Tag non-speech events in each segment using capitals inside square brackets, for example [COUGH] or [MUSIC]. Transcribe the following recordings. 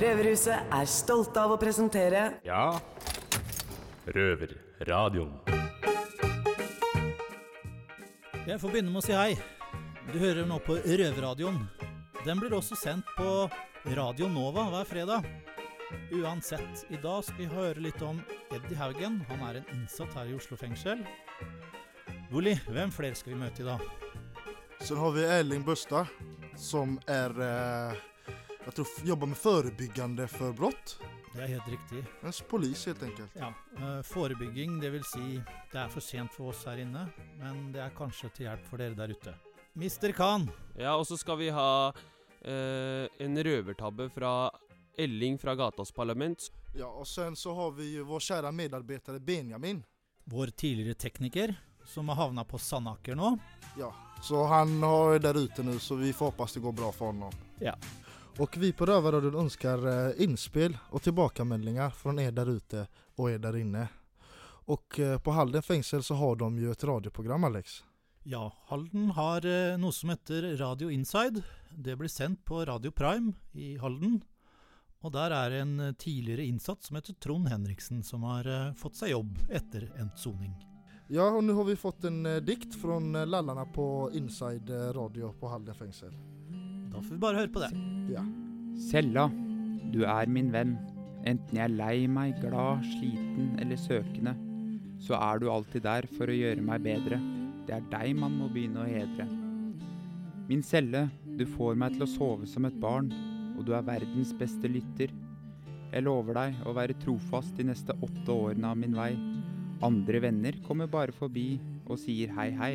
Røverhuset er stolte av å presentere Ja, Røverradioen. Jeg får begynne med å si hei. Du hører nå på Røverradioen. Den blir også sendt på Radio Nova hver fredag. Uansett, i dag skal vi høre litt om Eddie Haugen. Han er en innsatt her i Oslo fengsel. Wolli, hvem flere skal vi møte i dag? Så har vi Erling Bøstad, som er eh, Jeg tror jobbar med forebyggende för brott. Det er helt riktig. Mens polis, helt enkelt. Ja, eh, Forebygging, det vil si det er for sent for oss her inne, men det er kanskje til hjelp for dere der ute. Mister Khan, Ja, og så skal vi ha eh, en røvertabbe fra Elling fra Gatas Parlament. Ja, og sen så har vi jo vår kjære medarbeider Benjamin. vår tidligere tekniker, som har havna på Sandaker nå. Ja, så han er der ute nå, så vi får håpe det går bra for ham. Ja. Og vi på Rövarradion ønsker eh, innspill og tilbakemeldinger fra dere der ute og dere der inne. Og eh, på Halden fengsel så har de jo et radioprogram, Alex. Ja, Halden har eh, noe som heter Radio Inside. Det blir sendt på Radio Prime i Halden. Og der er en tidligere innsatt som heter Trond Henriksen, som har fått seg jobb etter endt soning. Ja, og nå har vi fått en dikt fra lallarna på Inside Radio på Halden fengsel. Da får vi bare høre på det. Ja. Cella, du er min venn. Enten jeg er lei meg, glad, sliten eller søkende, så er du alltid der for å gjøre meg bedre. Det er deg man må begynne å hedre. Min celle, du får meg til å sove som et barn, og du er verdens beste lytter. Jeg lover deg å være trofast de neste åtte årene av min vei. Andre venner kommer bare forbi og sier hei, hei.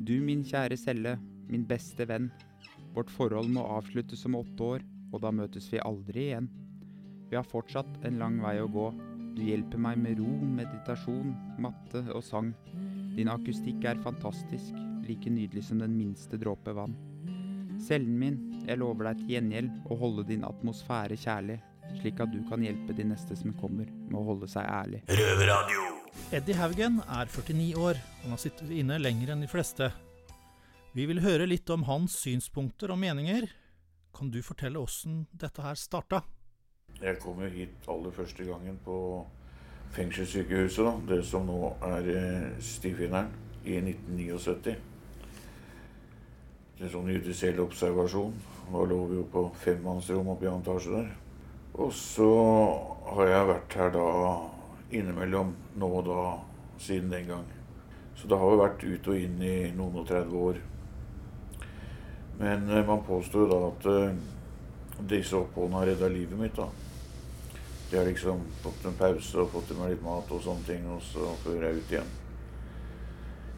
Du, min kjære celle, min beste venn. Vårt forhold må avsluttes om åtte år, og da møtes vi aldri igjen. Vi har fortsatt en lang vei å gå. Du hjelper meg med ro, meditasjon, matte og sang. Din akustikk er fantastisk, like nydelig som den minste dråpe vann. Cellen min, jeg lover deg til gjengjeld å holde din atmosfære kjærlig, slik at du kan hjelpe de neste som kommer, med å holde seg ærlig. Eddie Haugen er 49 år. Han har sittet inne lenger enn de fleste. Vi vil høre litt om hans synspunkter og meninger. Kan du fortelle åssen dette her starta? Jeg kom jo hit aller første gangen på fengselssykehuset, da, det som nå er eh, Stifinneren, i 1979. En sånn judisiell observasjon. Da lå vi jo på femmannsrom oppe i annen etasje der. Og så har jeg vært her da innimellom nå og da siden den gang. Så det har jo vært ut og inn i noen og 30 år. Men eh, man påstår da at eh, disse oppholdene har redda livet mitt. da. De har liksom fått en pause og fått i meg litt mat og sånne ting, og så fører jeg ut igjen.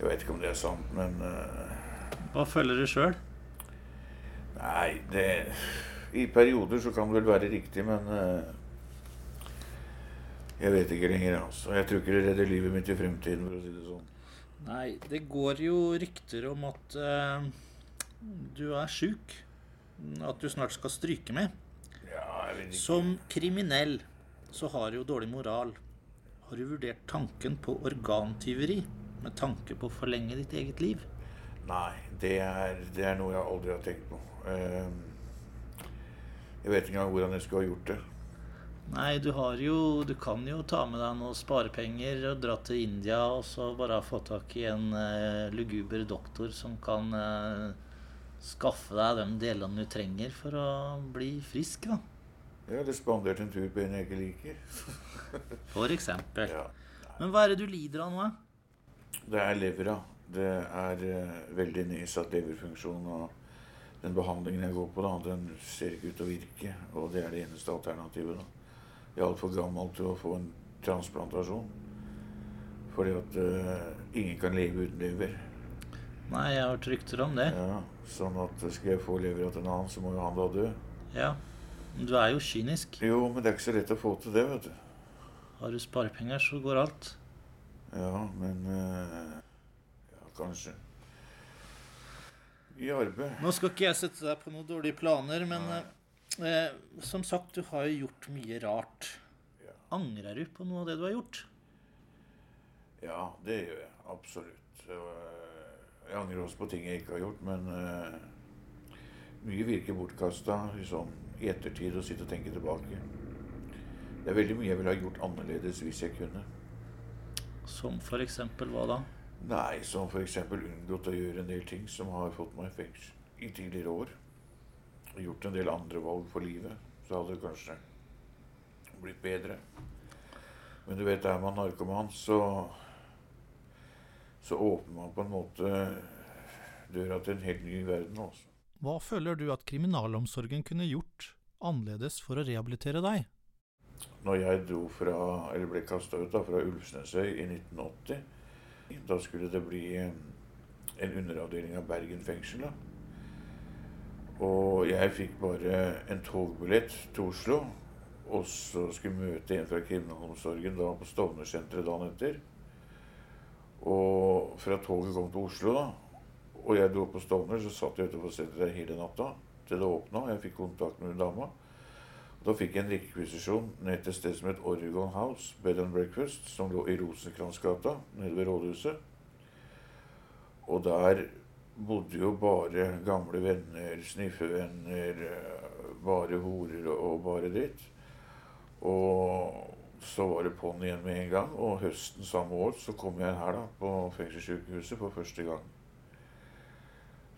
Jeg vet ikke om det er sant, men eh, Hva føler du sjøl? Nei, det I perioder så kan det vel være riktig, men Jeg vet ikke lenger, altså. Jeg tror ikke det redder livet mitt i fremtiden, for å si det sånn. Nei, det går jo rykter om at eh, du er sjuk. At du snart skal stryke med. Ja. Som kriminell så har du jo dårlig moral. Har du vurdert tanken på organtyveri med tanke på å forlenge ditt eget liv? Nei, det er, det er noe jeg aldri har tenkt på. Eh, jeg vet ikke engang hvordan jeg skulle ha gjort det. Nei, du har jo Du kan jo ta med deg noen sparepenger og dra til India og så bare få tak i en uh, luguber doktor som kan eh, skaffe deg de delene du trenger for å bli frisk, da. Ja, eller spandert en tur på en jeg ikke liker. [LAUGHS] [LAUGHS] For eksempel. Ja. Men hva er det du lider av nå? Det er levra. Det er uh, veldig nedsatt leverfunksjon. Og den behandlingen jeg går på, da, den ser ikke ut til å virke. Og det er det eneste alternativet. da. Jeg er altfor gammel til å få en transplantasjon. Fordi at uh, ingen kan leve uten lever. Nei, jeg har hørt rykter om det. Ja, sånn at skal jeg få levra til en annen, så må jo han da dø. Ja. Du er jo kynisk. Jo, men det er ikke så lett å få til det, vet du. Har du sparepenger, så går alt. Ja, men eh, Ja, kanskje. I arbeid. Nå skal ikke jeg sette deg på noen dårlige planer, men eh, eh, som sagt, du har jo gjort mye rart. Ja. Angrer du på noe av det du har gjort? Ja, det gjør jeg. Absolutt. Eh, Jeg angrer også på ting jeg ikke har gjort, men uh, mye virker bortkasta liksom, i ettertid å sitte og tenke tilbake. Det er veldig mye jeg ville ha gjort annerledes hvis jeg kunne. Som for eksempel hva da? Nei, som f.eks. unngått å gjøre en del ting som har fått meg i fengsel i tidligere år. Gjort en del andre valg for livet. Så hadde det kanskje blitt bedre. Men du vet, er man narkoman, så så åpner man på en måte døra til en helt ny verden. Også. Hva føler du at kriminalomsorgen kunne gjort annerledes for å rehabilitere deg? Når jeg dro fra, eller ble kasta ut da, fra Ulvsnesøy i 1980, da skulle det bli en underavdeling av Bergen fengsel. da. Og jeg fikk bare en togbillett til Oslo. Og så skulle møte en fra kriminalomsorgen da på Stovner-senteret dagen etter. Og fra toget kom til Oslo, da, og jeg dro på Stovner, så satt jeg utenfor senteret hele natta til det åpna. Jeg fikk kontakt med hun dama. Da fikk jeg en rekvisisjon ned til et sted som het Oregon House, Bed and Breakfast, som lå i Rosenkransgata, nede ved rådhuset. Og der bodde jo bare gamle venner, sniffevenner, bare horer og bare dritt. Og så var det på'n igjen med en gang. Og høsten samme år så kom jeg her da, på fengselssykehuset for første gang.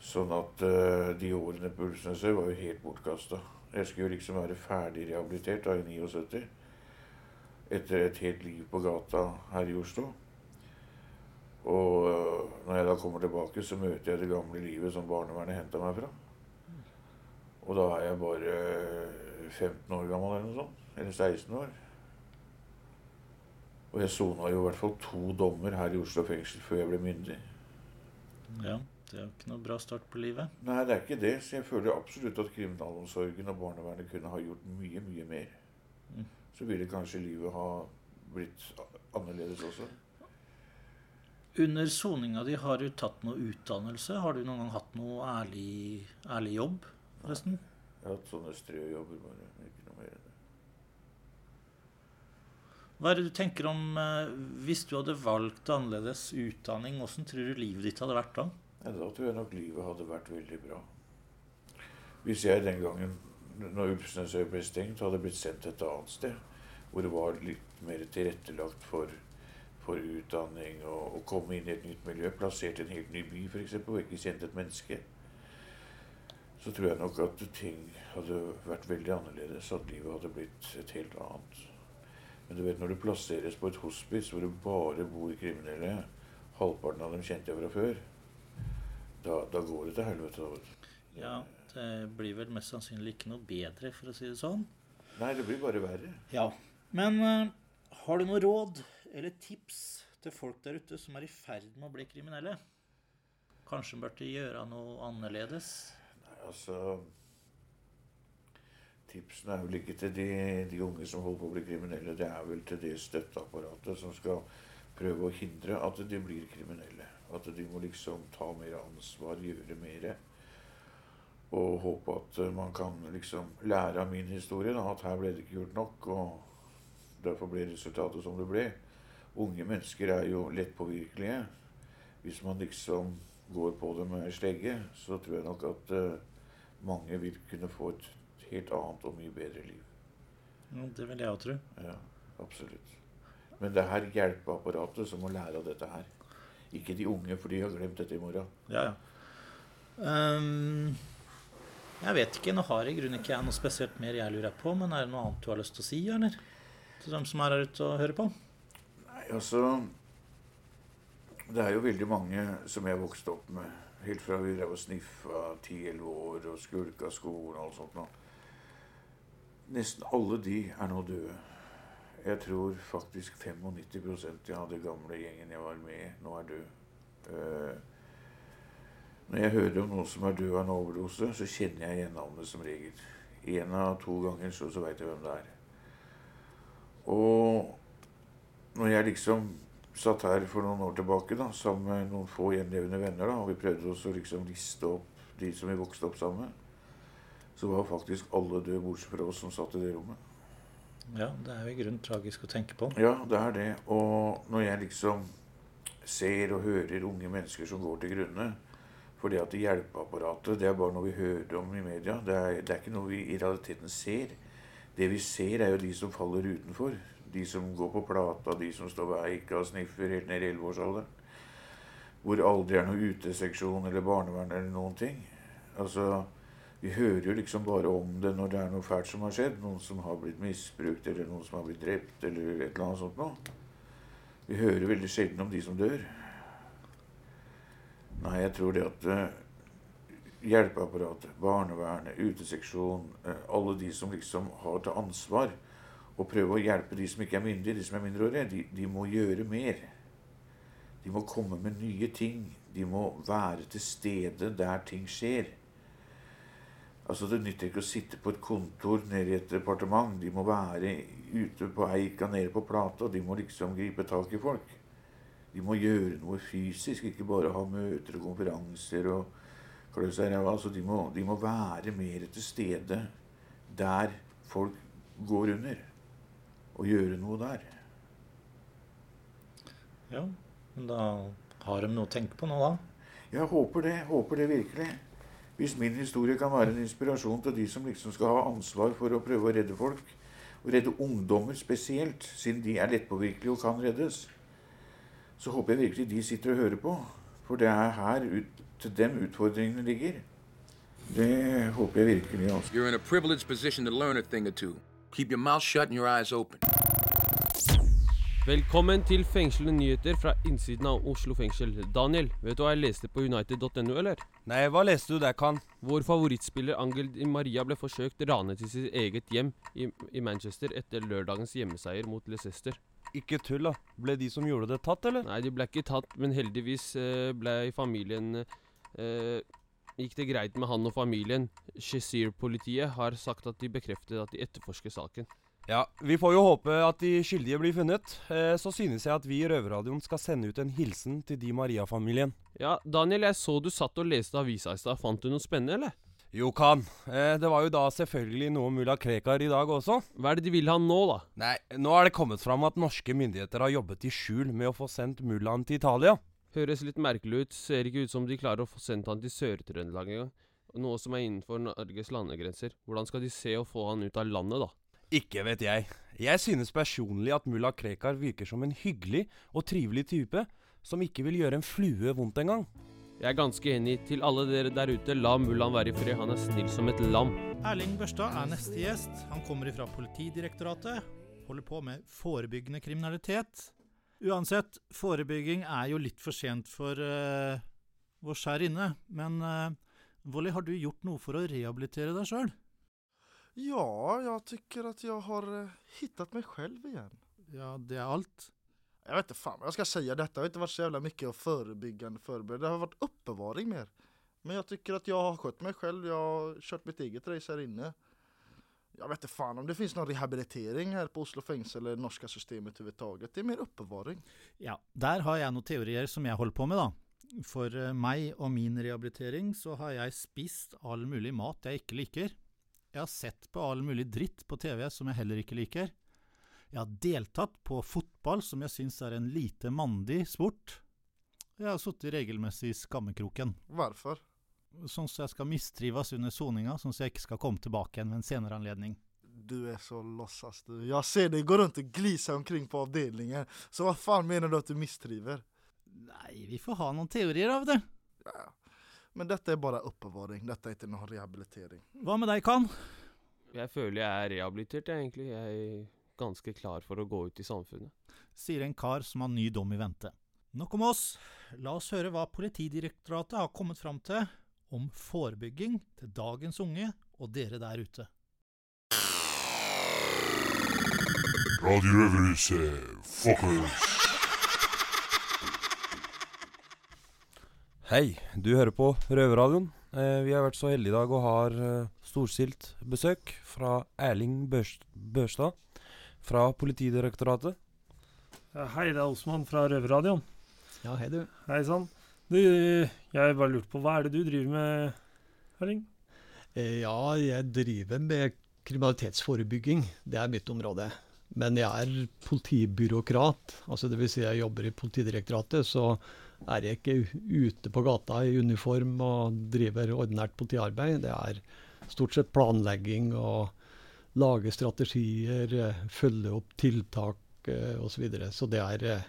Sånn at uh, de årene på Ulvsnesøy var jo helt bortkasta. Jeg skulle jo liksom være ferdig rehabilitert da i 79. Etter et helt liv på gata her i Oslo. Og uh, når jeg da kommer tilbake, så møter jeg det gamle livet som barnevernet henta meg fra. Og da er jeg bare 15 år gammel eller noe sånt. Eller 16 år. Og jeg sona jo i hvert fall to dommer her i Oslo fengsel før jeg ble myndig. Ja, det er jo ikke noe bra start på livet. Nei, det er ikke det. Så jeg føler absolutt at kriminalomsorgen og barnevernet kunne ha gjort mye, mye mer. Mm. Så ville kanskje livet ha blitt annerledes også. Under soninga di har du tatt noe utdannelse. Har du noen gang hatt noe ærlig, ærlig jobb, forresten? Jeg har hatt sånne strøjobber bare. Ikke noe mer enn det. Hva er det du tenker om eh, hvis du hadde valgt annerledes utdanning? Hvordan tror du livet ditt hadde vært da? Da tror jeg nok livet hadde vært veldig bra. Hvis jeg den gangen, når Ulfsnesøy ble stengt, hadde blitt sendt et annet sted, hvor det var litt mer tilrettelagt for, for utdanning og å komme inn i et nytt miljø, plassert i en helt ny by f.eks., og ikke kjent et menneske, så tror jeg nok at ting hadde vært veldig annerledes, at livet hadde blitt et helt annet. Men du vet, når du plasseres på et hospice hvor det bare bor kriminelle, halvparten av dem kjente jeg fra før, da, da går det til helvete. Ja, det blir vel mest sannsynlig ikke noe bedre, for å si det sånn. Nei, det blir bare verre. Ja. Men uh, har du noe råd eller tips til folk der ute som er i ferd med å bli kriminelle? Kanskje burde gjøre noe annerledes? Nei, altså Tipsene er vel ikke til de, de unge som holder på å bli kriminelle. Det er vel til det støtteapparatet som skal prøve å hindre at de blir kriminelle. At de må liksom ta mer ansvar, gjøre mer. Og håpe at man kan liksom lære av min historie. Da, at her ble det ikke gjort nok. Og derfor ble resultatet som det ble. Unge mennesker er jo lettpåvirkelige. Hvis man liksom går på det med slegge, så tror jeg nok at eh, mange vil kunne få et helt annet og mye bedre liv. Ja, det vil jeg òg tro. Ja, absolutt. Men det er hjelpeapparatet som må lære av dette her. Ikke de unge, for de har glemt dette i morgen. Ja, ja. Um, jeg vet ikke. Nå har i grunnen ikke jeg noe spesielt mer jeg lurer på, men er det noe annet du har lyst til å si, eller? Til dem som er her ute og hører på? Nei, altså Det er jo veldig mange som jeg vokste opp med. Helt fra vi drev og sniffa 10-11 år og skulka skolen og alt sånt. nå. Nesten alle de er nå døde. Jeg tror faktisk 95% av det gamle gjengen jeg var med i, nå er død. Uh, når jeg hører om noen som er død av en overdose, så kjenner jeg igjen navnet som regel. En av to ganger så, så veit jeg hvem det er. Og når jeg liksom satt her for noen år tilbake da, sammen med noen få gjenlevende venner, da, og vi prøvde oss å liksom liste opp de som vi vokste opp sammen med, så var faktisk alle døde bortsett fra oss som satt i det rommet. Ja, det er jo i grunnen tragisk å tenke på. Ja, det er det. Og når jeg liksom ser og hører unge mennesker som går til grunne Fordi at hjelpeapparatet det er bare noe vi hører om i media. Det er, det er ikke noe vi i realiteten ser. Det vi ser, er jo de som faller utenfor. De som går på plata, de som står ved eika og sniffer helt ned i 11-årsalderen. Hvor aldri er noen uteseksjon eller barnevern eller noen ting. Altså, Vi hører jo liksom bare om det når det er noe fælt som har skjedd. Noen som har blitt misbrukt, eller noen som har blitt drept, eller et eller annet sånt noe. Vi hører veldig sjelden om de som dør. Nei, jeg tror det at eh, hjelpeapparatet, barnevernet, uteseksjon, eh, alle de som liksom har til ansvar å prøve å hjelpe de som ikke er myndige, de som er mindreårige, de, de må gjøre mer. De må komme med nye ting. De må være til stede der ting skjer. Altså Det nytter ikke å sitte på et kontor nede i et departement. De må være ute på eika, nede på plata. De må liksom gripe tak i folk. De må gjøre noe fysisk, ikke bare ha møter og konferanser og klø seg i ræva. Altså, de må være mer til stede der folk går under, og gjøre noe der. Ja, men da har de noe å tenke på nå, da. Jeg håper det. Håper det virkelig. Hvis min historie kan være en inspirasjon til de som liksom skal ha ansvar for å prøve å redde folk, og redde ungdommer spesielt, siden de er lettpåvirkelige og kan reddes, så håper jeg virkelig de sitter og hører på. For det er her ut, til dem utfordringene ligger. Det håper jeg virkelig. altså. You're in a privileged position to learn a thing or two. Keep your mouth shut and your eyes open. Velkommen til fengslende nyheter fra innsiden av Oslo fengsel. Daniel, vet du hva jeg leste på united.no, eller? Nei, hva leste du der, Kan? Vår favorittspiller Angel Di Maria ble forsøkt ranet i sitt eget hjem i, i Manchester etter lørdagens hjemmeseier mot Leicester. Ikke tull, da. Ble de som gjorde det, tatt, eller? Nei, de ble ikke tatt, men heldigvis eh, ble familien eh, Gikk det greit med han og familien. Shazir-politiet har sagt at de bekreftet at de etterforsker saken. Ja, Vi får jo håpe at de skyldige blir funnet. Eh, så synes jeg at vi i Røverradioen skal sende ut en hilsen til de Maria-familien. Ja, Daniel, jeg så du satt og leste avisa i stad. Fant du noe spennende, eller? Jo, Kan. Eh, det var jo da selvfølgelig noe om mulla Krekar i dag også. Hva er det de vil ha nå, da? Nei, nå er det kommet fram at norske myndigheter har jobbet i skjul med å få sendt mullaen til Italia. Høres litt merkelig ut. Ser ikke ut som de klarer å få sendt han til Sør-Trøndelag engang. Noe som er innenfor Norges landegrenser. Hvordan skal de se å få han ut av landet, da? Ikke vet jeg. Jeg synes personlig at mulla Krekar virker som en hyggelig og trivelig type, som ikke vil gjøre en flue vondt engang. Jeg er ganske enig. Til alle dere der ute, la mullaen være i fred. Han er snill som et lam. Erling Børstad er neste gjest. Han kommer fra Politidirektoratet. Holder på med forebyggende kriminalitet. Uansett, forebygging er jo litt for sent for uh, vår skjær inne. Men uh, Volly, har du gjort noe for å rehabilitere deg sjøl? Ja, jag tycker att jag har eh, hittat mig själv igen. Ja, det är allt. Jag vet inte fan vad jag ska säga detta. Det har inte varit så jävla mycket av förebyggande förberedelse. Det har varit oppbevaring mer. Men jag tycker att jag har skött mig själv. Jag har kört mitt eget race här inne. Jag vet inte fan om det finns någon rehabilitering her på Oslo fengsel eller det norske systemet överhuvudtaget. Det er mer oppbevaring. Ja, der har jeg noen teorier som jeg holder på med, da. For eh, meg og min rehabilitering så har jeg spist all mulig mat jeg ikke liker. Jeg har sett på all mulig dritt på TV som jeg heller ikke liker. Jeg har deltatt på fotball, som jeg syns er en lite mandig sport. Jeg har sittet regelmessig i skammekroken, Hvorfor? sånn så jeg skal mistrives under soninga, sånn så jeg ikke skal komme tilbake igjen ved en senere anledning. Du er så låtsas du. Jeg ser deg gå rundt og glise omkring på avdelingen, Så hva faen mener du at du misstriver? Nei, vi får ha noen teorier av det. Ja. Men dette er bare oppbevaring. Dette er ikke noe rehabilitering. Hva med deg, Kan? Jeg føler jeg er rehabilitert, jeg, egentlig. Jeg er ganske klar for å gå ut i samfunnet. Sier en kar som har ny dom i vente. Nok om oss. La oss høre hva Politidirektoratet har kommet fram til om forebygging til dagens unge og dere der ute. Radio Røverhuset, fuckers. Hei, du hører på Røverradioen. Eh, vi har vært så heldige i dag og har eh, storstilt besøk fra Erling Børs Børstad fra Politidirektoratet. Ja, hei, det er Osman fra Røverradioen. Ja, hei du. Hei sann. Du, jeg bare lurte på, hva er det du driver med, Erling? Eh, Ja, jeg driver med kriminalitetsforebygging. Det er mitt område. Men jeg er politibyråkrat. Altså det vil si jeg jobber i Politidirektoratet, så er jeg ikke ute på gata i uniform og driver ordinært politiarbeid. Det er stort sett planlegging og lage strategier, følge opp tiltak eh, osv. Så, videre. så det er eh,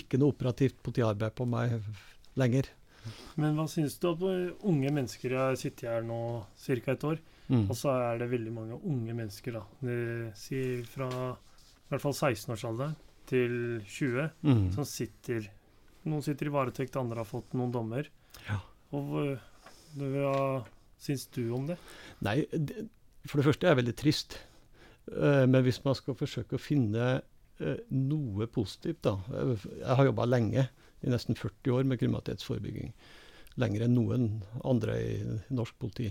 ikke noe operativt politiarbeid på meg lenger. Men hva syns du om eh, unge mennesker? Har sittet her nå ca. et år, Mm. og så er det veldig mange unge mennesker, da. Si fra i hvert fall 16-årsalderen til 20, Mm. som sitter Noen sitter i varetekt, andre har fått noen dommer. Ja. Og hva, hva syns du om det? Nei, det, for det første er det veldig trist. Eh, men hvis man skal forsøke å finne eh, noe positivt, da eh, Jeg har jobba lenge, i nesten 40 år, med kriminalitetsforebygging. Lenger enn noen andre i norsk politi.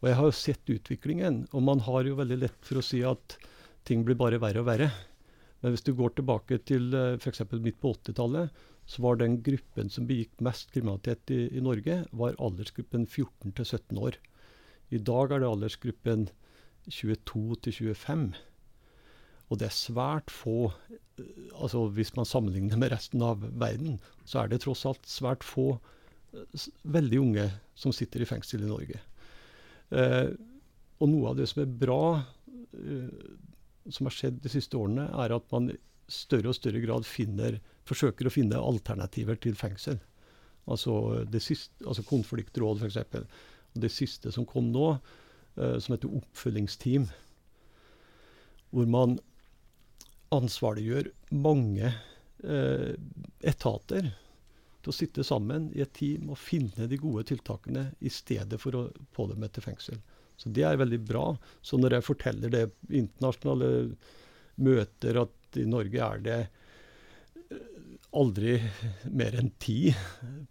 Og jeg har jo sett utviklingen, og man har jo veldig lett for å si at ting blir bare verre og verre. Men hvis du går tilbake til f.eks. midt på 80-tallet, så var den gruppen som begikk mest kriminalitet i, i Norge, var aldersgruppen 14 til 17 år. I dag er det aldersgruppen 22 til 25. Og det er svært få eh, altså Hvis man sammenligner med resten av verden, så er det tross alt svært få eh, veldig unge som sitter i fengsel i Norge. Eh, og noe av det som er bra, eh, som har skjedd de siste årene, er at man i større og større grad finner, forsøker å finne alternativer til fengsel. Altså, siste, altså konfliktråd, f.eks. Det siste som kom nå, uh, som heter oppfølgingsteam, hvor man ansvarliggjør mange uh, etater til å sitte sammen i et team og finne de gode tiltakene i stedet for å pådømme til fengsel. Så det er veldig bra. Så når jeg forteller det internasjonale møter at i Norge er det aldri mer enn ti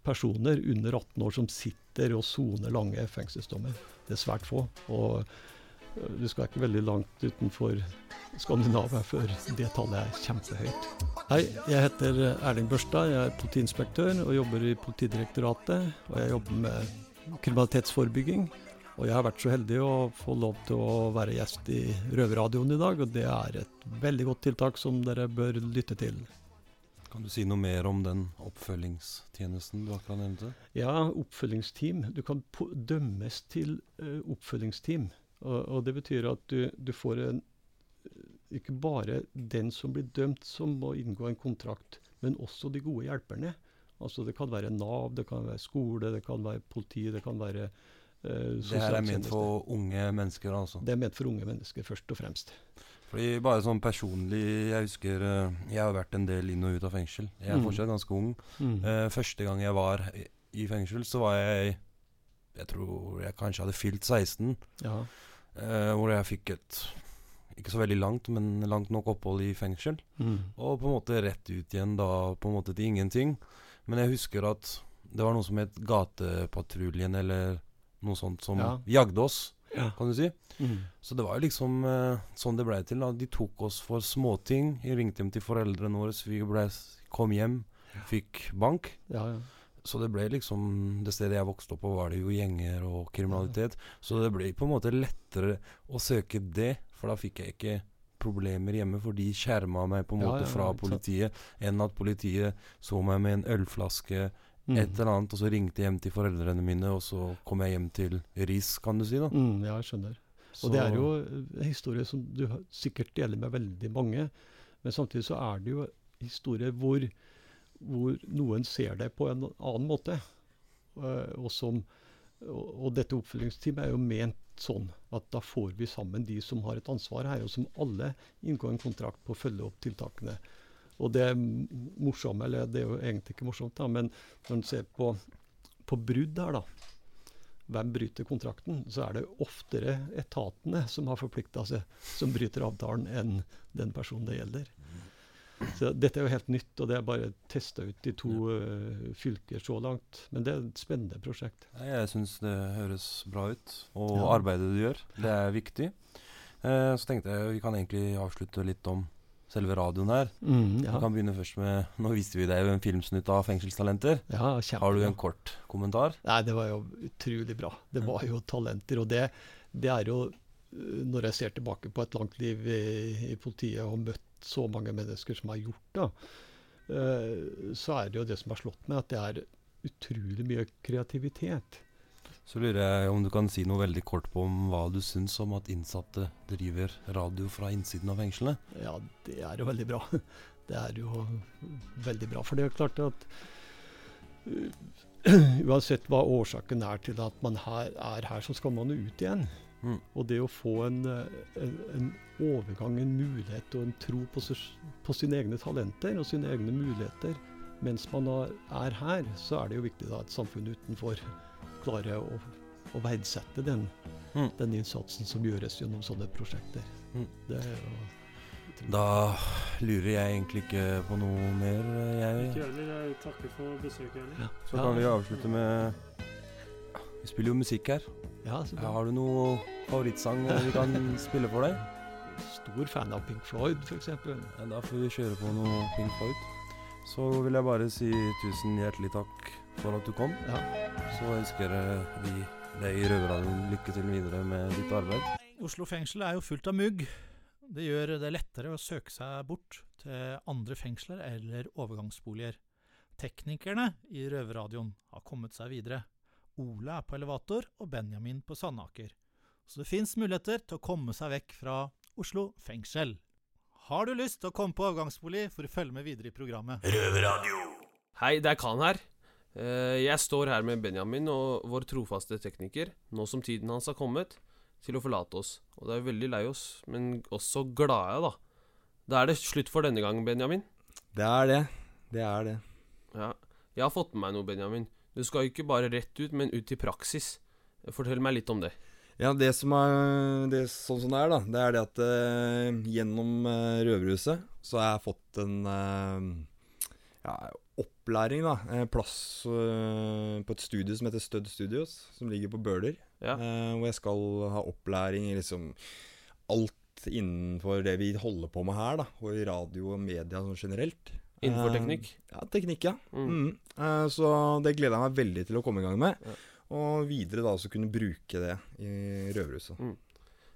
personer under 18 år som sitter og soner lange fengselsdommer. Det er svært få. Og du skal ikke veldig langt utenfor Skandinavia før det tallet er kjempehøyt. Hei, jeg heter Erling Børstad. Jeg er politiinspektør og jobber i Politidirektoratet. Og jeg jobber med kriminalitetsforebygging. Og jeg har vært så heldig å få lov til å være gjest i Røverradioen i dag, og det er et veldig godt tiltak som dere bør lytte til. Kan du si noe mer om den oppfølgingstjenesten du akkurat nevnte? Ja, oppfølgingsteam. Du kan dømmes til uh, oppfølgingsteam. Og, og det betyr at du, du får en ikke bare den som blir dømt som må inngå en kontrakt, men også de gode hjelperne. Altså Det kan være Nav, det kan være skole, det kan være politi, det kan være uh, Det her er ment for unge mennesker, altså? Det er ment for unge mennesker, først og fremst. Fordi bare sånn personlig, jeg husker eh, Jeg har vært en del inn og ut av fengsel. Jeg er Mm. fortsatt ganske ung. Mm. Uh, første gang jeg var i, i fengsel, så var jeg Jeg tror jeg kanskje hadde fylt 16. Ja. Uh, hvor jeg fikk et ikke så veldig langt, men langt nok opphold i fengsel. Mm. Og på en måte rett ut igjen da, på en måte til ingenting. Men jeg husker at det var noe som het Gatepatruljen, eller noe sånt, som Ja. jagde oss, Ja. kan du si. Mm. Så det var jo liksom uh, sånn det blei til. da. De tok oss for småting. Jeg ringte hjem til foreldrene våre, så vi ble, kom hjem, fikk bank. Ja, ja. Så det ble liksom Det stedet jeg vokste opp på, var det jo gjenger og kriminalitet. Så det ble på en måte lettere å søke det, for da fikk jeg ikke problemer hjemme, for de skjerma meg på en måte fra politiet, enn at politiet så meg med en ølflaske. Et eller annet, og så ringte jeg hjem til foreldrene mine, og så kom jeg hjem til ris, kan du si, da. Mm, ja, jeg skjønner. Så- Og det er jo en historie som du sikkert deler med veldig mange. Men samtidig så er det jo historier hvor, hvor noen ser deg på en annen måte. Eh, og, som, og dette oppfølgingsteamet er jo ment sånn at da får vi sammen de som har et ansvar her, og som alle inngår en kontrakt på å følge opp tiltakene. Og det morsomme, eller det er jo egentlig ikke morsomt, da, men når en ser på, på brudd her, da hvem bryter kontrakten, så er det oftere etatene som har forplikta seg, som bryter avtalen, enn den personen det gjelder. Så Dette er jo helt nytt, og det er bare testa ut i to uh, fylker så langt. Men det er et spennende prosjekt. Jeg syns det høres bra ut. Og Ja. arbeidet du gjør, det er viktig. Uh, så tenkte jeg vi kan egentlig avslutte litt om selve radioen her. Mm, ja. Vi kan begynne først med Nå viste vi deg en filmsnutt av 'Fengselstalenter'. Ja, kjempebra. Har du en kort kommentar? Nei, det var jo utrolig bra. Det var jo talenter. Og det, det er jo øh, Når jeg ser tilbake på et langt liv i, i politiet og møtt så mange mennesker som har gjort det, eh, så er det jo det som har slått meg, at det er utrolig mye kreativitet. Så lurer jeg om du kan si noe veldig kort på om hva du syns om at innsatte driver radio fra innsiden av fengslene? Ja, det er jo veldig bra. [LAUGHS] Det er jo veldig bra. For det er klart at uh, [CLEARS THROAT] uansett hva årsaken er til at man her, er her, så skal man jo ut igjen. Mm. Og det å få en, eh, en, en, overgang, en mulighet og en tro på, på, sine egne talenter og sine egne muligheter mens man er her, så er det jo viktig da at samfunnet utenfor klarer å, å verdsette den, mm. den, innsatsen som gjøres gjennom sånne prosjekter. Mm. Det er jo da lurer jeg egentlig ikke på noe mer, jeg. Ikke heller. Jeg takker for besøket. Ja. Så kan vi avslutte med Vi spiller jo musikk her. Ja, Har du noe favorittsang vi kan spille for deg? Stor fan av Pink Floyd, f.eks. Ja, da får vi kjøre på noe Pink Floyd. Så vil jeg bare si tusen hjertelig takk for at du kom. Ja. Så ønsker vi deg i Røverradioen lykke til videre med ditt arbeid. Oslo fengsel er jo fullt av mugg. Det gjør det lettere å søke seg bort til andre fengsler eller overgangsboliger. Teknikerne i Røverradioen har kommet seg videre. Ole er på elevator og Benjamin på Sandaker. Så det fins muligheter til å komme seg vekk fra Oslo fengsel. Har du lyst til å komme på overgangsbolig, for å følge med videre i programmet. Røverradio. Hei, det er Khan her. Eh, jeg står her med Benjamin og vår trofaste tekniker, nå som tiden hans har kommet til å forlate oss. Og det er veldig lei oss, men også glade, da. Da er det slutt for denne gangen, Benjamin. Det er det. Det er det. Ja. Jeg har fått med meg noe, Benjamin. Du skal jo ikke bare rett ut, men ut i praksis. Fortell meg litt om det. Ja, det som er det, Sånn som det er, da, det er det at uh, gjennom uh, Røverhuset så har jeg fått en uh, ja, opplæring, da. plass på et studio som heter Stud Studios, som ligger på Bøler. Ja. hvor jeg skal ha opplæring i liksom alt innenfor det vi holder på med her, da. Og i radio og media sånn generelt. Innenfor teknikk? Ja, teknikk, ja. Mm. Mm. så det gleder jeg meg veldig til å komme i gang med. Ja. Og videre da også kunne bruke det i Røverhuset. Mm.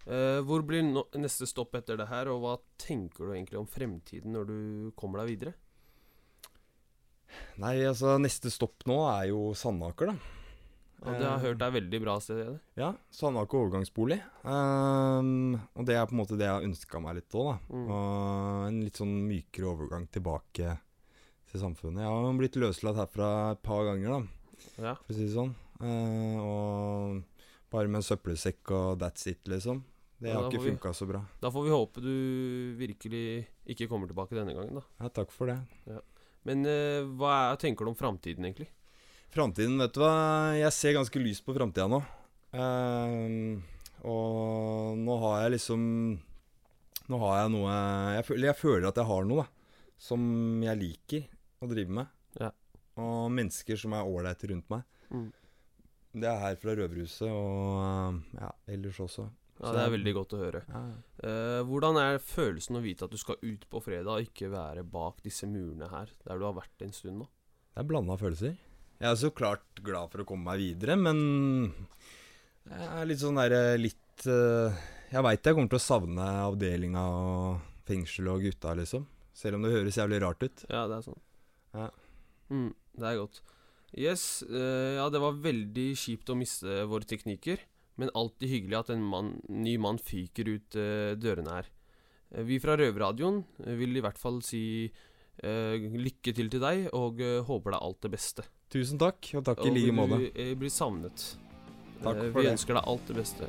Uh, hvor blir no neste stopp etter det her, og hva tenker du egentlig om fremtiden når du kommer deg videre? Nei, altså neste stopp nå er jo Sandaker, da. Og det har jeg hørt er veldig bra sted? Det. Ja. Sandaker overgangsbolig. Um, og det er på en måte det jeg har ønska meg litt òg, da. Mm. Og en litt sånn mykere overgang tilbake til samfunnet. Jeg har blitt løslatt herfra et par ganger, da, ja. for å si det sånn. Uh, og bare med en søppelsekk og that's it, liksom. Det ja, har ikke funka så bra. Da får vi håpe du virkelig ikke kommer tilbake denne gangen, da. Ja, takk for det. Ja. Men uh, hva er, tenker du om framtiden, egentlig? Framtiden, vet du hva. Jeg ser ganske lyst på framtida nå. Uh, og nå har jeg liksom Nå har jeg noe jeg føler, jeg føler, at jeg har noe da som jeg liker å drive med. Ja. Og mennesker som er ålreite rundt meg. Mm. Det er her fra Røverhuset og ja, ellers også. Ja, Det er veldig godt å høre. Ja. Uh, hvordan er følelsen å vite at du skal ut på fredag, og ikke være bak disse murene her, der du har vært en stund nå? Det er blanda følelser. Jeg er så klart glad for å komme meg videre, men jeg er litt sånn derre litt uh, Jeg veit jeg kommer til å savne avdelinga og fengsel og gutta, liksom. Selv om det høres jævlig rart ut. Ja, det er sånn. Ja. Mm, det er godt. Yes, uh, ja, det var veldig kjipt å miste våre tekniker, men alltid hyggelig at en mann, ny mann fyker ut uh, dørene her. vi fra Røverradioen vil i hvert fall si lykke til til deg, og håper deg alt det beste. Tusen takk, og takk i like måte. Og du blir savnet. Takk Eh, for Vi det. ønsker deg alt det beste.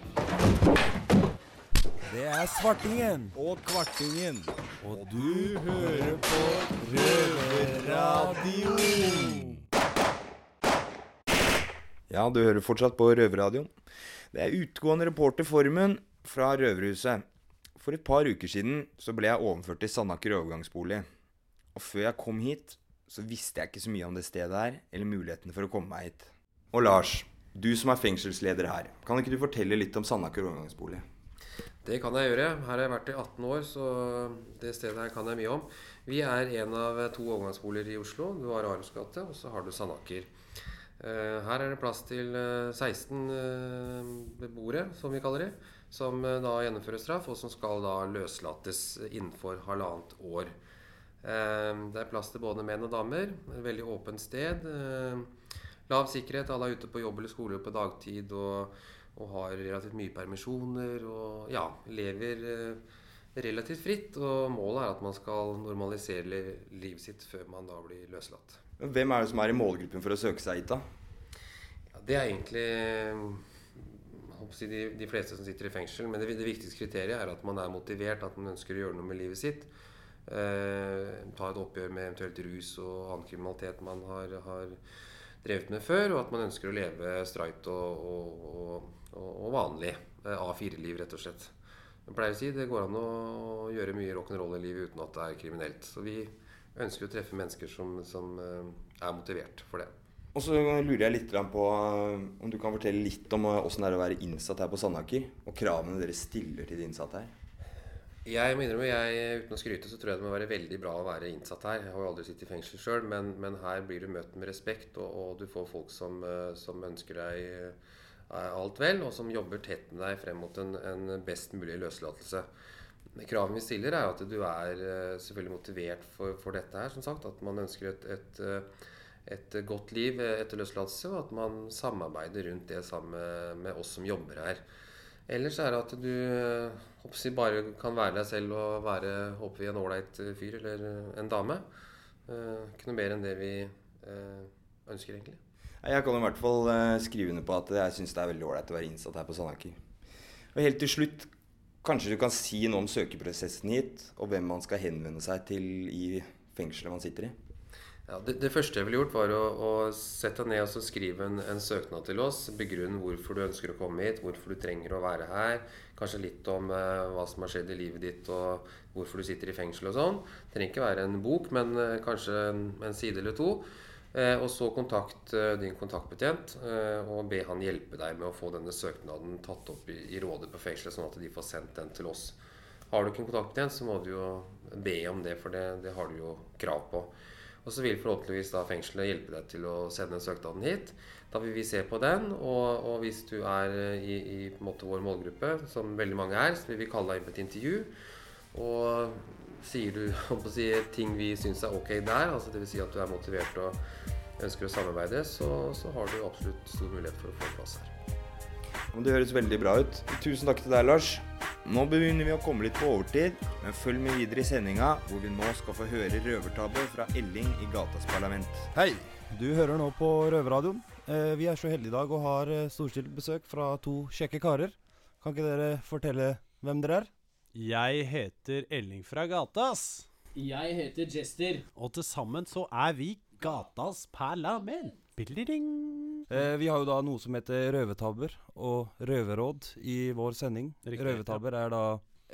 Det er Svartingen. Og Kvartingen. Og du hører på Røverradioen. Ja, du hører fortsatt på Røverradioen. Det er utgående reporter Formen fra Røverhuset. For et par uker siden så ble jeg overført til Sandaker overgangsbolig. Og før jeg kom hit, så visste jeg ikke så mye om det stedet her, eller mulighetene for å komme meg hit. Og Lars, du som er fengselsleder her, kan ikke du fortelle litt om Sandaker overgangsbolig? Det kan jeg gjøre. Her har jeg vært i 18 år, så det stedet her kan jeg mye om. Vi er en av to overgangsboliger i Oslo. Du har gate, og så har du Sandaker. Eh, Her er det plass til eh, 16 eh, beboere, som vi kaller det, som eh, da gjennomfører straff, og som skal da løslates innenfor halvannet år. Eh, det er plass til både menn og damer. Et veldig åpent sted. Eh, lav sikkerhet. Alle er ute på jobb eller skole på dagtid og, og har relativt mye permisjoner og ja, lever eh, relativt fritt. Og målet er at man skal normalisere livet sitt før man da blir løslatt. Hvem er det som er i målgruppen for å søke seg hit, da? Ja, det er egentlig de, de fleste som sitter i fengsel. Men det, det viktigste kriteriet er at man er motivert, at man ønsker å gjøre noe med livet sitt. Eh, ta et oppgjør med eventuelt rus og annen kriminalitet man har, har drevet med før. Og at man ønsker å leve streit og, og, og, og vanlig. Eh, A4-liv, rett og slett. Jeg pleier å si det går an å gjøre mye rock'n'roll i livet uten at det er kriminelt. Så vi ønsker å treffe mennesker som, som eh, er motivert for det. Og så lurer jeg litt på eh, om du kan fortelle litt om eh, åssen det er å være innsatt her på Sandaker, og kravene dere stiller til de innsatte her. Jeg må innrømme, jeg, uten å skryte, så tror jeg det må være veldig bra å være innsatt her. Jeg har jo aldri sittet i fengsel sjøl, men, men her blir du møtt med respekt, og, og du får folk som, som ønsker deg alt vel, og som jobber tett med deg frem mot en, en best mulig løslatelse. Kravene vi stiller, er at du er eh, selvfølgelig motivert for, for dette her, som sagt. At man ønsker et, et, eh, et godt liv etter løslatelse, og at man samarbeider rundt det sammen med, oss som jobber her. Ellers er det at du eh, håper bare kan være deg selv og være håper vi, en ålreit fyr eller en dame. Eh, Ikke noe mer enn det vi eh, ønsker, egentlig. Jeg kan i hvert fall eh, skrive under på at jeg syns det er veldig ålreit å være innsatt her på Sandaker. Og helt til slutt, kanskje du kan si noe om søkeprosessen hit, og hvem man skal henvende seg til i fengselet man sitter i? Ja, det, det første jeg ville gjort, var å, å sette deg ned og skrive en, en søknad til oss. Begrunn hvorfor du ønsker å komme hit, hvorfor du trenger å være her. Kanskje litt om eh, hva som har skjedd i livet ditt, og hvorfor du sitter i fengsel og sånn. Det trenger ikke være en bok, men eh, kanskje en, en side eller to. Eh, og så kontakt eh, din kontaktbetjent eh, og be han hjelpe deg med å få denne søknaden tatt opp i, i rådet på fengselet, sånn at de får sendt den til oss. Har du ikke en kontaktbetjent, så må du jo be om det, for det, det har du jo krav på. Og så vil forhåpentligvis da fengselet hjelpe deg til å sende søknaden hit. Da vil vi se på den, og, og hvis du er i, i vår målgruppe, som veldig mange er, så vil vi kalle deg inn på et intervju. Og sier du [LAUGHS] å si, ting vi syns er ok der, altså dvs. Si at du er motivert og ønsker å samarbeide, så, så har du absolutt stor mulighet for å få plass her. Det høres veldig bra ut. Tusen takk til deg, Lars. Nå begynner vi å komme litt på overtid, men følg med videre i sendinga, hvor vi nå skal få høre røvertabbe fra Elling i Gatas Parlament. Hei, du hører nå på Røverradioen. Eh, vi er så heldige i dag og har eh, storstilt besøk fra to kjekke karer. Kan ikke dere fortelle hvem dere er? Jeg heter Elling fra Gatas. Jeg heter Jester. Og til sammen så er vi Gatas Parlament. Eh, vi har jo da noe som heter røvertabber og røverråd i vår sending. Riktig, Røvertabber er da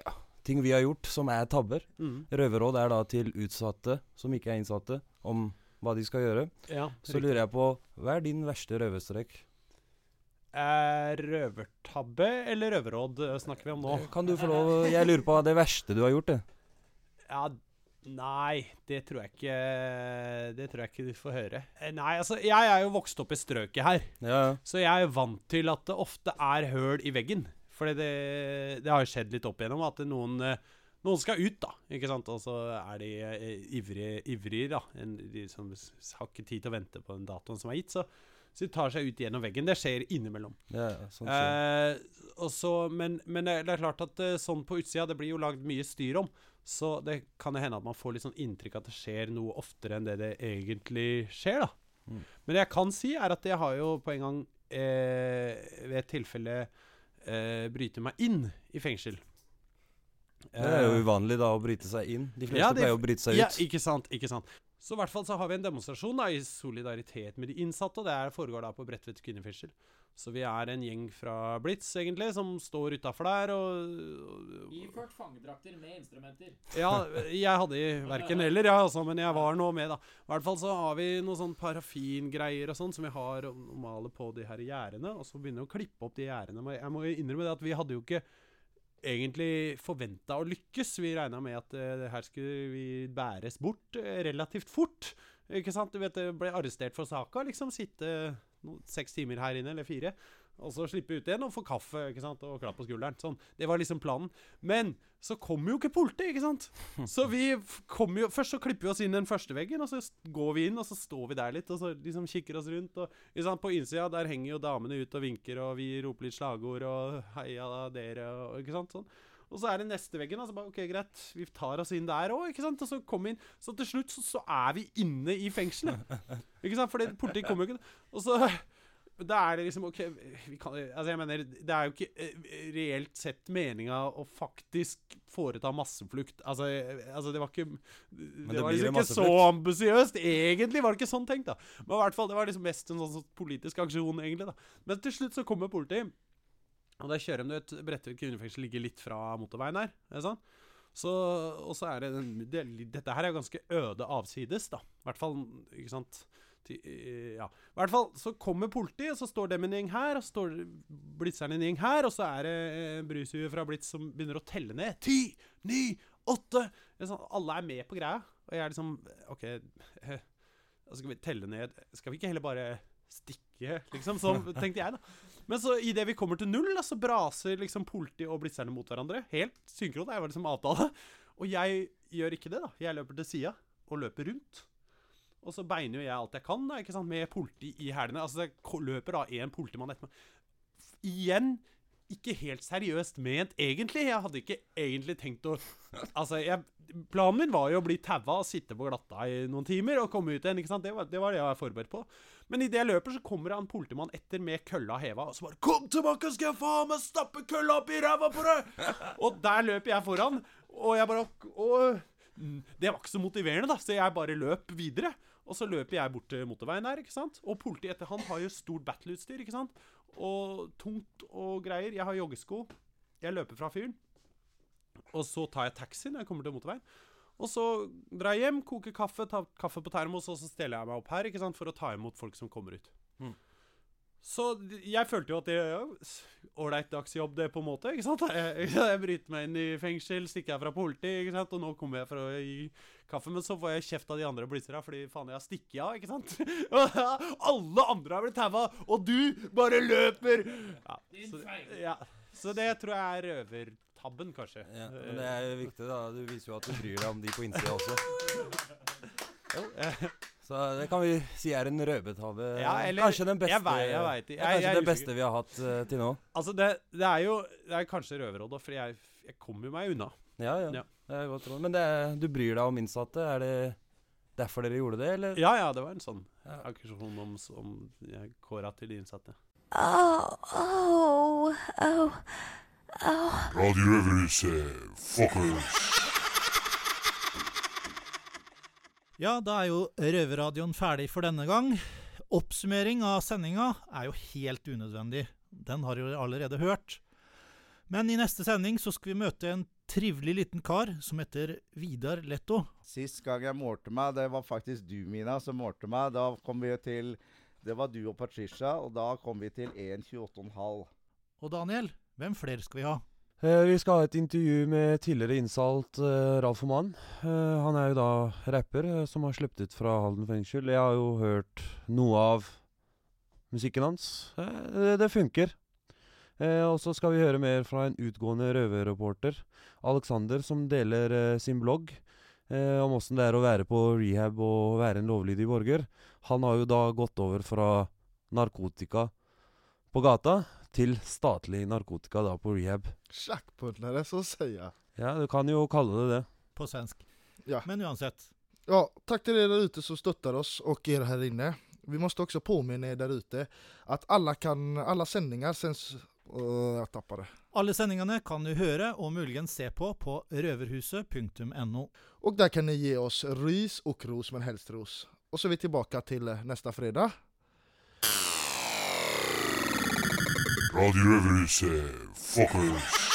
ja, ting vi har gjort som er tabber. Mm. Røverråd er da til utsatte som ikke er innsatte, om hva de skal gjøre. Ja, Så riktig. lurer jeg på, hva er din verste røverstrek? Røvertabbe eller røverråd eh, snakker vi om nå? Kan du få lov Jeg lurer på det verste du har gjort, det. Ja, nei, det tror jeg ikke Det tror jeg ikke du får høre. Eh, Nei, altså, jeg er jo vokst opp i strøket her. Ja. Så jeg er vant til at det ofte er høl i veggen. For det, det har jo skjedd litt opp igjennom at noen, eh, noen skal ut, da. Ikke sant? Og så er de ivrige, ivrige da. En, de som har ikke tid til å vente på den datoen som er gitt. Så, så de tar seg ut gjennom veggen. Det skjer innimellom. Ja, sånn. Eh, og så, men, men det det er klart at eh, sånn på utsida Det blir jo lagd mye styr om. Så det kan hende at man får litt sånn inntrykk at det skjer noe oftere enn det det egentlig skjer. da. Mm. Men det jeg kan si, er at jeg har jo på en gang eh, ved et tilfelle eh, bryte meg inn i fengsel. Det er jo Eh, uvanlig da å bryte seg inn. De fleste ja, det- pleier å bryte seg ut. Ja, ikke sant, ikke sant. Så i hvert fall så har vi en demonstrasjon da, i solidaritet med de innsatte, og det foregår da på Bredtvet kvinnefengsel. Så vi er en gjeng fra Blitz, egentlig, som står utafor der og, og Iført fangedrakter med instrumenter. Ja, jeg hadde verken eller, ja, altså, men jeg var nå med, da. I hvert fall så har vi noe sånn parafingreier og sånn som vi har og maler på de her gjerdene, og så begynner vi å klippe opp de gjerdene. Jeg må innrømme det at vi hadde jo ikke egentlig forventa å lykkes. Vi regna med at uh, her skulle vi bæres bort uh, relativt fort. Ikke sant? Du vet, ble arrestert for saka, liksom. Sitte no, seks timer her inne, eller fire. Og så slippe ut igjen og få kaffe ikke sant? og klapp på skulderen. Sånn. Det var liksom planen. Men så kommer jo ikke politiet, ikke sant? Så vi kommer jo Først så klipper vi oss inn den første veggen, og så går vi inn, og så står vi der litt, og så liksom kikker oss rundt. Og ikke sant? på innsida der henger jo damene ut og vinker, og vi roper litt slagord og 'heia dere', og ikke sant. Sånn. Og så er det neste veggen. Altså bare, ok, greit, Vi tar oss inn der òg, ikke sant. Og så kommer vi inn. Så til slutt så, så er vi inne i fengselet. Ikke sant? For politiet kommer jo ikke Og så da er det liksom OK vi kan, Altså, jeg mener, det er jo ikke eh, reelt sett meninga å faktisk foreta masseflukt. Altså, altså det var ikke Det, det var liksom ikke så ambisiøst. Egentlig var det ikke sånn tenkt, da. Men i hvert fall, det var liksom mest en sånn, sånn politisk aksjon, egentlig. da Men til slutt så kommer politiet. Og da kjører de ut vet, Bredtvet kvinnefengsel ligger litt fra motorveien her. Er sånn? Så, og så er det, det Dette her er ganske øde avsides, da. I hvert fall, ikke sant Ja. I hvert fall så kommer politiet, så står dem en gjeng her, og så står blitzeren en gjeng her, og så er det eh, brushue fra Blitz som begynner å telle ned. Ti, ni, åtte sånn, Alle er med på greia. Og jeg er liksom OK, eh, skal vi telle ned Skal vi ikke heller bare stikke, liksom? Sånn [LAUGHS] tenkte jeg, da. Men så idet vi kommer til null, da, så braser liksom politiet og blitzerne mot hverandre. Helt synkront. Det var liksom avtale. Og jeg gjør ikke det, da. Jeg løper til sida og løper rundt. Og så beiner jo jeg alt jeg kan, da, ikke sant, med politi i hælene. Altså, det løper da en politimann etter meg. Igjen ikke helt seriøst ment, egentlig. Jeg hadde ikke egentlig tenkt å Altså, jeg, planen min var jo å bli taua og sitte på glatta i noen timer og komme ut igjen. ikke sant? Det var det, var det jeg var forberedt på. Men idet jeg løper, så kommer han politimann etter med kølla heva, og så bare 'Kom tilbake, skal jeg faen meg stappe kølla opp i ræva på deg!' og der løper jeg foran, og jeg bare og, Det var ikke så motiverende, da, så jeg bare løp videre. Og så løper jeg bort til motorveien der, ikke sant? Og politiet etter han har jo stort battleutstyr, ikke sant? Og tungt og greier. Jeg har joggesko. Jeg løper fra fyren. Og så tar jeg taxi når jeg kommer til motorveien. Og så drar jeg hjem, koker kaffe, tar kaffe på termos, og så steller jeg meg opp her ikke sant, for å ta imot folk som kommer ut. Mm. Så jeg følte jo at det Ålreit dagsjobb, det, på en måte. ikke sant? [LAUGHS] Jeg, jeg bryter meg inn i fengsel, stikker jeg fra politiet, ikke sant? og nå kommer jeg for å gi kaffe. Men så får jeg kjeft av de andre blitzerne fordi faen, jeg har stikket av, ikke sant? [LAUGHS] Alle andre har blitt taua, og du bare løper! Ja, så, ja. så det tror jeg er røvertabben, kanskje. Ja, men det er jo viktig, da. Du viser jo at du bryr deg om de på innsida også. [LAUGHS] Jo. Så det kan vi si er en rødbetave. Ja, kanskje den beste jeg vet, jeg vet det Jeg- Kanskje jeg det beste vi har hatt uh, til nå. Altså, det, det er jo Det er kanskje røverråd, for jeg, jeg kommer jo meg unna. Ja, ja. Ja. Det er godt råd. Men det du bryr deg om innsatte. Er det derfor dere gjorde det, eller? Ja, ja, det var en sånn aksjon om, om jeg kåra til de innsatte. Oh, oh, oh, oh. Radio Røverhuset, fuckers. Ja, da er jo Røverradioen ferdig for denne gang. Oppsummering av sendinga er jo helt unødvendig. Den har jo allerede hørt. Men i neste sending så skal vi møte en trivelig liten kar som heter Vidar Letto. Sist gang jeg målte meg, det var faktisk du, Mina, som målte meg. Da kom vi til Det var du og Patricia, og da kom vi til 1,28,5. Og Daniel, hvem flere skal vi ha? Eh, vi skal ha et intervju med tidligere innsatt uh, Ralf Oman. Eh, han er jo da rapper eh, som har sluppet ut fra Halden fengsel. Jeg har jo hørt noe av musikken hans. Eh, det, funker. Eh, og så skal vi høre mer fra en utgående røverreporter, Alexander, som deler eh, sin blogg eh, om åssen det er å være på rehab og være en lovlydig borger. Han har jo da gått over fra narkotika på gata til statlig narkotika da på rehab. Sjakkpundlare, så säger jag. Ja, du kan jo kalle det det. På svensk. Ja. Men uansett. Ja, takk til dere der ute som støtter oss og dere her inne. Vi må også påminne dere där ute at alle, kan, alla sändningar sänds... Jeg tapper det. Alle sendingene kan du høre og muligens se på på røverhuset.no. Og der kan dere gi oss ris og ros, men helst ros. Og så er vi tilbake til neste fredag. Radio Røverhuset, fuckers.